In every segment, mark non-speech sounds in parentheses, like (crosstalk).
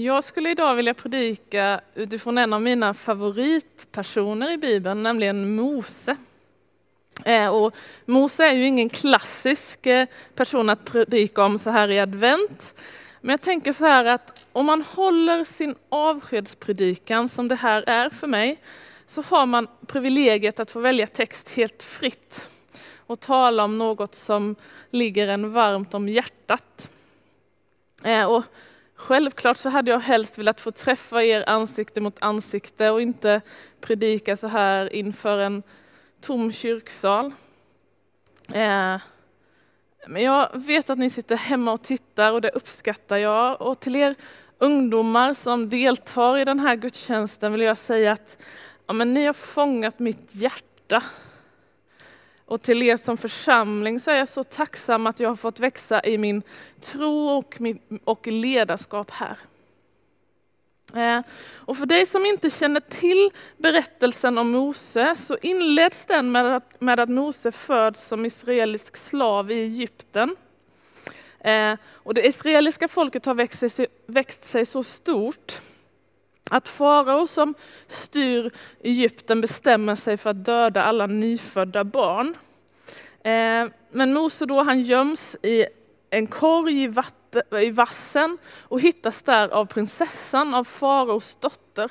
Jag skulle idag vilja predika utifrån en av mina favoritpersoner i Bibeln, nämligen Mose. Eh, och Mose är ju ingen klassisk eh, person att predika om så här i advent. Men jag tänker så här att om man håller sin avskedspredikan som det här är för mig, så har man privilegiet att få välja text helt fritt och tala om något som ligger en varmt om hjärtat. Eh, och Självklart så hade jag helst velat få träffa er ansikte mot ansikte och inte predika så här inför en tom kyrksal. Eh, men jag vet att ni sitter hemma och tittar och det uppskattar jag. Och till er ungdomar som deltar i den här gudstjänsten vill jag säga att ja, men ni har fångat mitt hjärta. Och till er som församling så är jag så tacksam att jag har fått växa i min tro och, min, och ledarskap här. Eh, och för dig som inte känner till berättelsen om Mose så inleds den med att, med att Mose föds som israelisk slav i Egypten. Eh, och det israeliska folket har växt sig, växt sig så stort att farao som styr Egypten bestämmer sig för att döda alla nyfödda barn. Eh, men Mose då han göms i en korg i, vatten, i vassen och hittas där av prinsessan, av faraos dotter.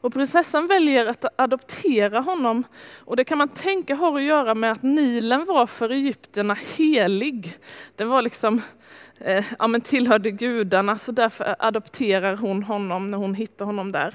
Och prinsessan väljer att adoptera honom och det kan man tänka har att göra med att Nilen var för egyptierna helig. Den var liksom, eh, ja, men tillhörde gudarna så därför adopterar hon honom när hon hittar honom där.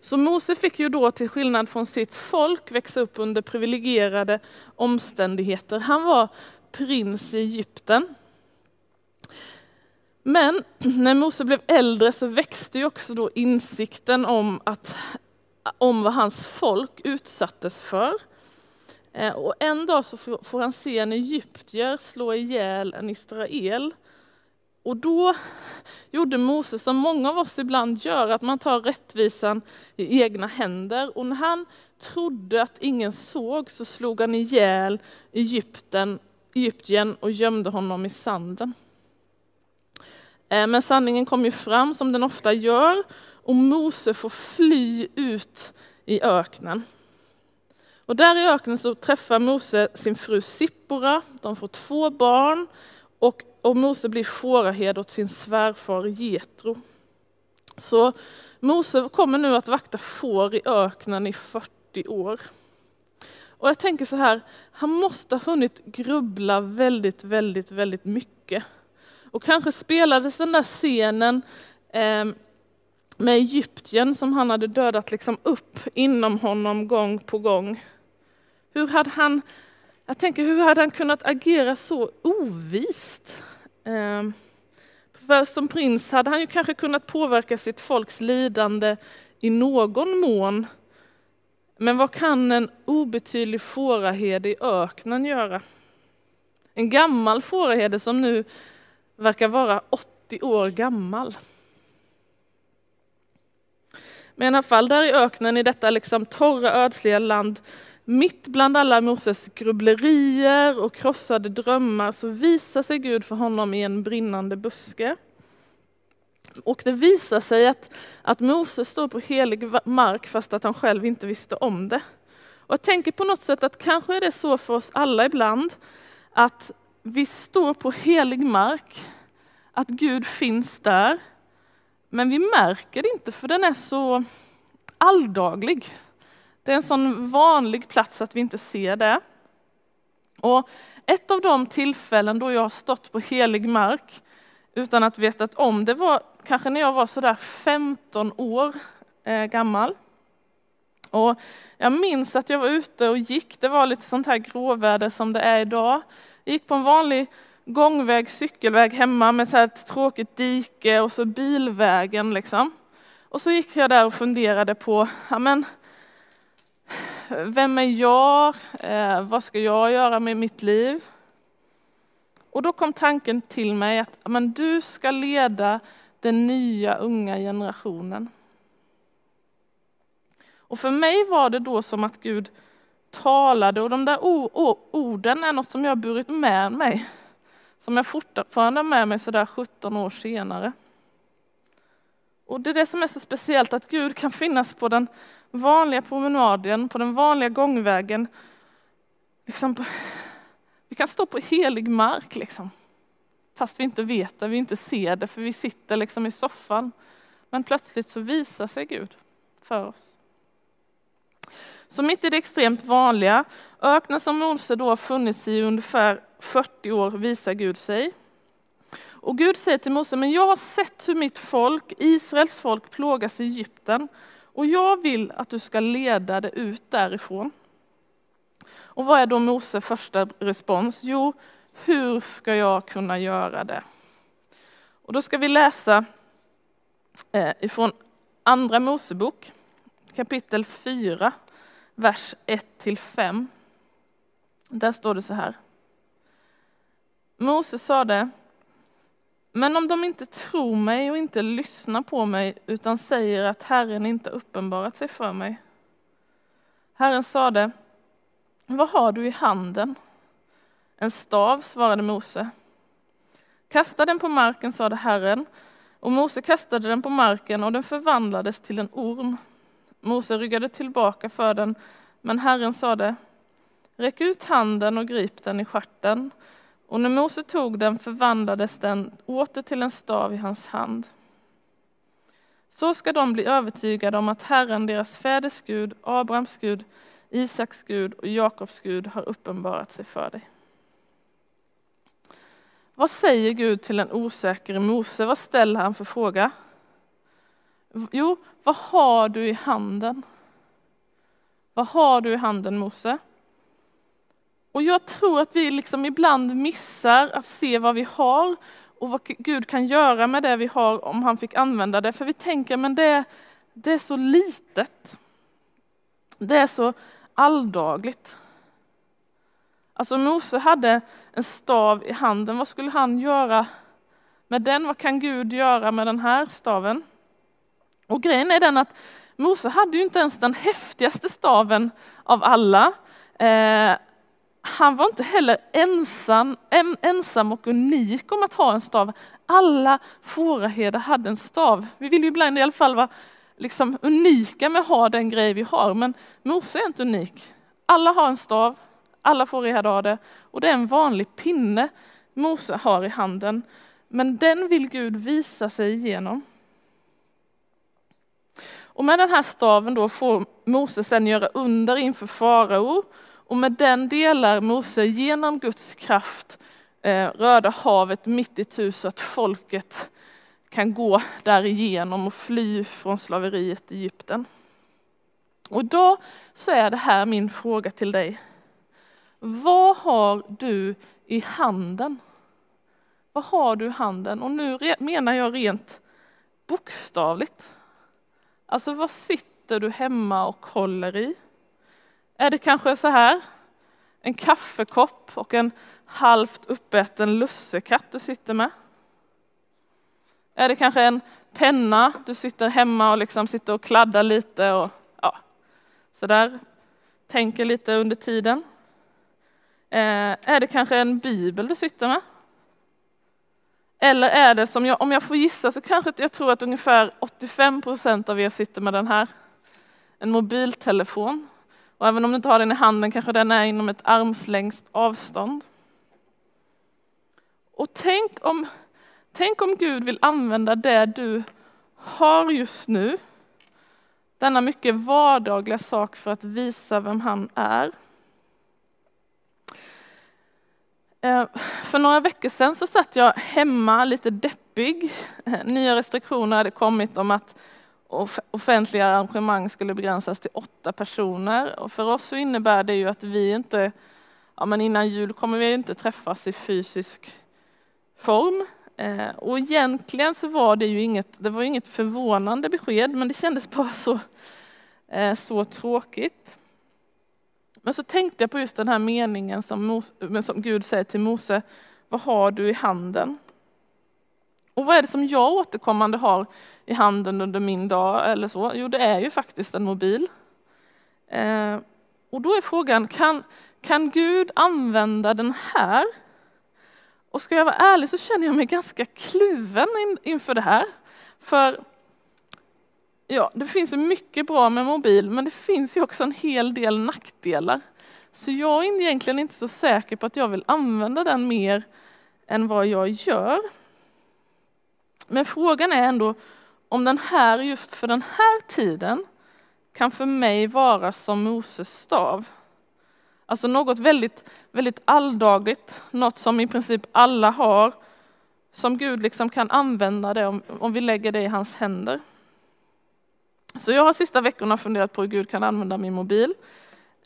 Så Mose fick ju då till skillnad från sitt folk växa upp under privilegierade omständigheter. Han var prins i Egypten. Men (clears throat) när Mose blev äldre så växte ju också då insikten om, att, om vad hans folk utsattes för. Eh, och en dag så får han se en egyptier slå ihjäl en israel. Och då (sniffs) gjorde Mose som många av oss ibland gör, att man tar rättvisan i egna händer. Och när han trodde att ingen såg så slog han ihjäl Egypten, Egyptien och gömde honom i sanden. Eh, men sanningen kom ju fram som den ofta gör och Mose får fly ut i öknen. Och där i öknen så träffar Mose sin fru Sippora, de får två barn och, och Mose blir fåraherde åt sin svärfar Getro. Så Mose kommer nu att vakta får i öknen i 40 år. Och jag tänker så här, han måste ha hunnit grubbla väldigt, väldigt, väldigt mycket och kanske spelades den där scenen eh, med Egyptien som han hade dödat liksom upp inom honom gång på gång. Hur hade han, jag tänker, hur hade han kunnat agera så ovist? Eh, för som prins hade han ju kanske kunnat påverka sitt folks lidande i någon mån. Men vad kan en obetydlig fåraherde i öknen göra? En gammal fåraherde som nu verkar vara 80 år gammal. Men i alla fall där i öknen, i detta liksom torra ödsliga land, mitt bland alla Moses grubblerier och krossade drömmar så visar sig Gud för honom i en brinnande buske. Och det visar sig att, att Moses står på helig mark fast att han själv inte visste om det. Och jag tänker på något sätt att kanske är det så för oss alla ibland att vi står på helig mark, att Gud finns där. Men vi märker det inte för den är så alldaglig. Det är en sån vanlig plats att vi inte ser det. Och ett av de tillfällen då jag har stått på helig mark utan att veta om det var kanske när jag var sådär 15 år eh, gammal. Och jag minns att jag var ute och gick, det var lite sånt här gråväder som det är idag. Jag gick på en vanlig gångväg, cykelväg hemma med så här ett tråkigt dike och så bilvägen. Liksom. Och så gick jag där och funderade på, ja, men, vem är jag? Eh, vad ska jag göra med mitt liv? Och då kom tanken till mig att ja, men, du ska leda den nya unga generationen. Och för mig var det då som att Gud talade och de där orden är något som jag burit med mig. Som jag fortfarande har med mig sådär 17 år senare. Och det är det som är så speciellt, att Gud kan finnas på den vanliga promenaden, på den vanliga gångvägen. Liksom på, vi kan stå på helig mark, liksom. fast vi inte vet det, vi inte ser det, för vi sitter liksom i soffan. Men plötsligt så visar sig Gud för oss. Så mitt i det extremt vanliga, öknen som Mose då har funnits i ungefär 40 år visar Gud sig. Och Gud säger till Mose, men jag har sett hur mitt folk, Israels folk, plågas i Egypten och jag vill att du ska leda det ut därifrån. Och vad är då Moses första respons? Jo, hur ska jag kunna göra det? Och då ska vi läsa eh, ifrån Andra Mosebok kapitel 4, vers 1-5. Där står det så här. Mose sade, men om de inte tror mig och inte lyssnar på mig utan säger att Herren inte uppenbarat sig för mig. Herren sade, vad har du i handen? En stav, svarade Mose. Kasta den på marken, sade Herren, och Mose kastade den på marken och den förvandlades till en orm. Mose ryggade tillbaka för den, men Herren sade, räck ut handen och grip den i stjärten. Och när Mose tog den förvandlades den åter till en stav i hans hand. Så ska de bli övertygade om att Herren, deras fäders Gud, Abrahams Gud, Isaks Gud och Jakobs Gud har uppenbarat sig för dig. Vad säger Gud till en osäker Mose? Vad ställer han för fråga? Jo, vad har du i handen? Vad har du i handen Mose? Och jag tror att vi liksom ibland missar att se vad vi har och vad Gud kan göra med det vi har om han fick använda det. För vi tänker, men det, det är så litet. Det är så alldagligt. Alltså Mose hade en stav i handen. Vad skulle han göra med den? Vad kan Gud göra med den här staven? Och grejen är den att Mose hade ju inte ens den häftigaste staven av alla. Eh, han var inte heller ensam, ensam och unik om att ha en stav. Alla fåraherdar hade en stav. Vi vill ju ibland i alla fall vara liksom unika med att ha den grej vi har, men Mose är inte unik. Alla har en stav, alla fåraherdar har det och det är en vanlig pinne Mose har i handen. Men den vill Gud visa sig igenom. Och med den här staven då får Mose sedan göra under inför farao och med den delar Mose genom Guds kraft eh, Röda havet mitt i tu så att folket kan gå därigenom och fly från slaveriet i Egypten. Och då så är det här min fråga till dig. Vad har du i handen? Vad har du i handen? Och nu menar jag rent bokstavligt. Alltså vad sitter du hemma och håller i? Är det kanske så här? En kaffekopp och en halvt uppäten lussekatt du sitter med? Är det kanske en penna du sitter hemma och liksom sitter och kladdar lite och ja, så där tänker lite under tiden? Eh, är det kanske en bibel du sitter med? Eller är det som jag, om jag får gissa så kanske jag tror att ungefär 85 procent av er sitter med den här. En mobiltelefon. Och även om du inte har den i handen kanske den är inom ett armslängds avstånd. Och tänk om, tänk om Gud vill använda det du har just nu, denna mycket vardagliga sak för att visa vem han är. Eh, Eh, för några veckor sedan så satt jag hemma lite deppig. Eh, nya restriktioner hade kommit om att offentliga arrangemang skulle begränsas till åtta personer. Och för oss så innebär det ju att vi inte, ja men innan jul kommer vi inte träffas i fysisk form. Eh, och egentligen så var det ju inget, det var inget förvånande besked, men det kändes bara så, så tråkigt. Men så tänkte jag på just den här meningen som, Mose, som Gud säger till Mose, vad har du i handen? Och vad är det som jag återkommande har i handen under min dag eller så? Jo, det är ju faktiskt en mobil. Eh, och då är frågan, kan, kan Gud använda den här? Och ska jag vara ärlig så känner jag mig ganska kluven in, inför det här. För ja, det finns mycket bra med mobil, men det finns ju också en hel del nackdelar. Så jag är egentligen inte så säker på att jag vill använda den mer än vad jag gör. Men frågan är ändå om den här just för den här tiden kan för mig vara som Moses stav. Alltså något väldigt, väldigt alldagligt, något som i princip alla har, som Gud liksom kan använda det om, om vi lägger det i hans händer. Så jag har sista veckorna funderat på hur Gud kan använda min mobil.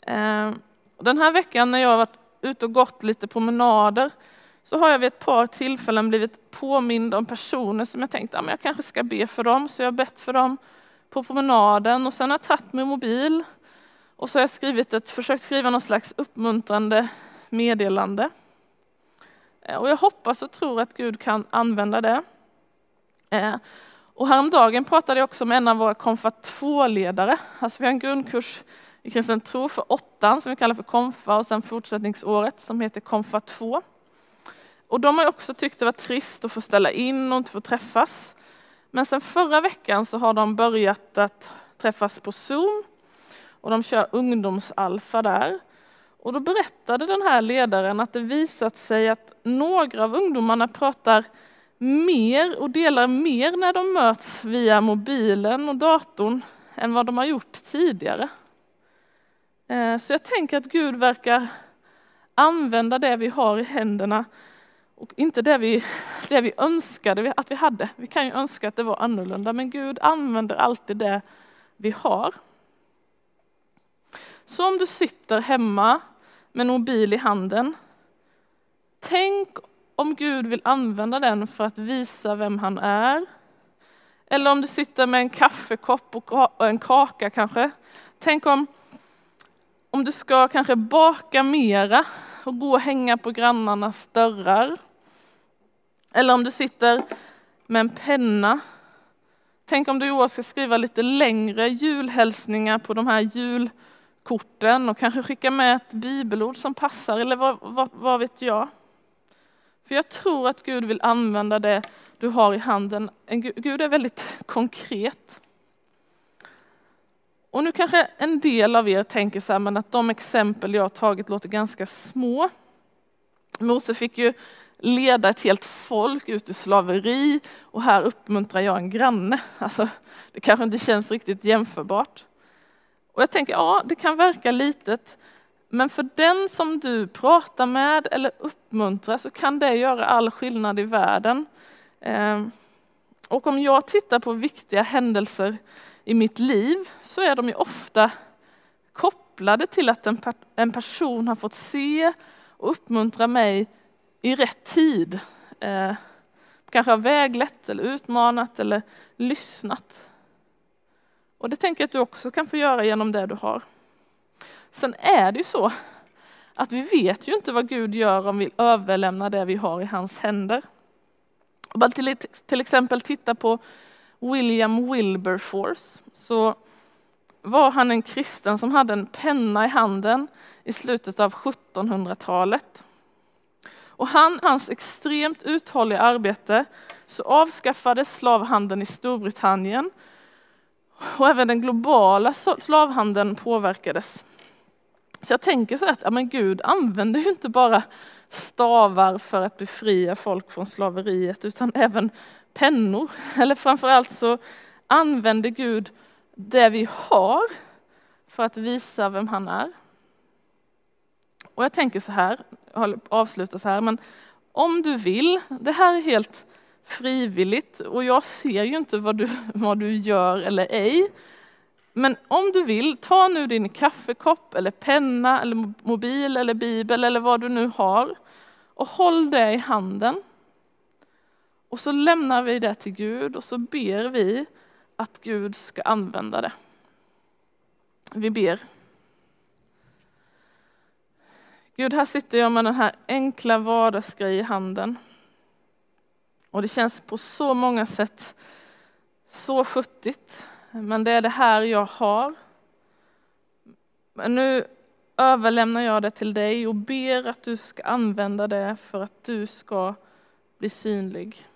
Eh, den här veckan när jag har varit ute och gått lite promenader så har jag vid ett par tillfällen blivit påmind om personer som jag tänkt ah, att ja, jag kanske ska be för dem. Så jag har bett för dem på promenaden och sen har jag tagit min mobil och så har jag skrivit ett, försökt skriva någon slags uppmuntrande meddelande. Eh, och jag hoppas och tror att Gud kan använda det. Eh, och häromdagen pratade jag också med en av våra konfa 2-ledare. Alltså vi har en grundkurs i kristen tro för åttan som vi kallar för konfa och sen fortsättningsåret som heter konfa 2. Och de har också tyckt det var trist att få ställa in och inte få träffas. Men sen förra veckan så har de börjat att träffas på Zoom och de kör ungdomsalfa där. Och då berättade den här ledaren att det visat sig att några av ungdomarna pratar mer och delar mer när de möts via mobilen och datorn än vad de har gjort tidigare. Eh, så jag tänker att Gud verkar använda det vi har i händerna och inte det vi, det vi önskade att vi hade. Vi kan ju önska att det var annorlunda, men Gud använder alltid det vi har. Så om du sitter hemma med en mobil i handen, tänk om Gud vill använda den för att visa vem han är. Eller om du sitter med en kaffekopp och en kaka kanske. Tänk om, om du ska kanske baka mera och gå och hänga på grannarnas dörrar. Eller om du sitter med en penna. Tänk om du i år ska skriva lite längre julhälsningar på de här julkorten och kanske skicka med ett bibelord som passar eller vad, vad, vad vet jag. För jag tror att Gud vill använda det du har i handen. Gud är väldigt konkret. Och nu kanske en del av er tänker så här, men att de exempel jag har tagit låter ganska små. Mose fick ju leda ett helt folk ut ur slaveri och här uppmuntrar jag en granne. Alltså, det kanske inte känns riktigt jämförbart. Och jag tänker, ja, det kan verka litet, men för den som du pratar med eller uppmuntrar så kan det göra all skillnad i världen. Ehm, och om jag tittar på viktiga händelser i mitt liv så är de ju ofta kopplade till att en, person har fått se och uppmuntra mig i rätt tid. Ehm, kanske har väglett eller utmanat eller lyssnat. Och det tänker jag att du också kan få göra genom det du har. Sen är det ju så att vi vet ju inte vad Gud gör om vi överlämnar det vi har i hans händer. Om till, till exempel tittar på William Wilberforce så var han en kristen som hade en penna i handen i slutet av 1700-talet. Och han, hans extremt uthålliga arbete så avskaffades slavhandeln i Storbritannien och även den globala slavhandeln påverkades. Så jag tänker så att ja, men Gud använder ju inte bara stavar för att befria folk från slaveriet utan även pennor. Eller framförallt så använder Gud det vi har för att visa vem han är. Och jag tänker så här, jag avslutar så här, men om du vill, det här är helt frivilligt och jag ser ju inte vad du, vad du gör eller ej. Men om du vill, ta nu din kaffekopp eller penna eller mobil eller bibel eller vad du nu har och håll det i handen. Och så lämnar vi det till Gud och så ber vi att Gud ska använda det. Vi ber. Gud, här sitter jag med den här enkla vardagsgrejen i handen. Och det känns på så många sätt så futtigt. Men det är det här jag har. Men nu överlämnar jag det till dig och ber att du ska använda det för att du ska bli synlig.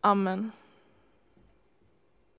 Amen.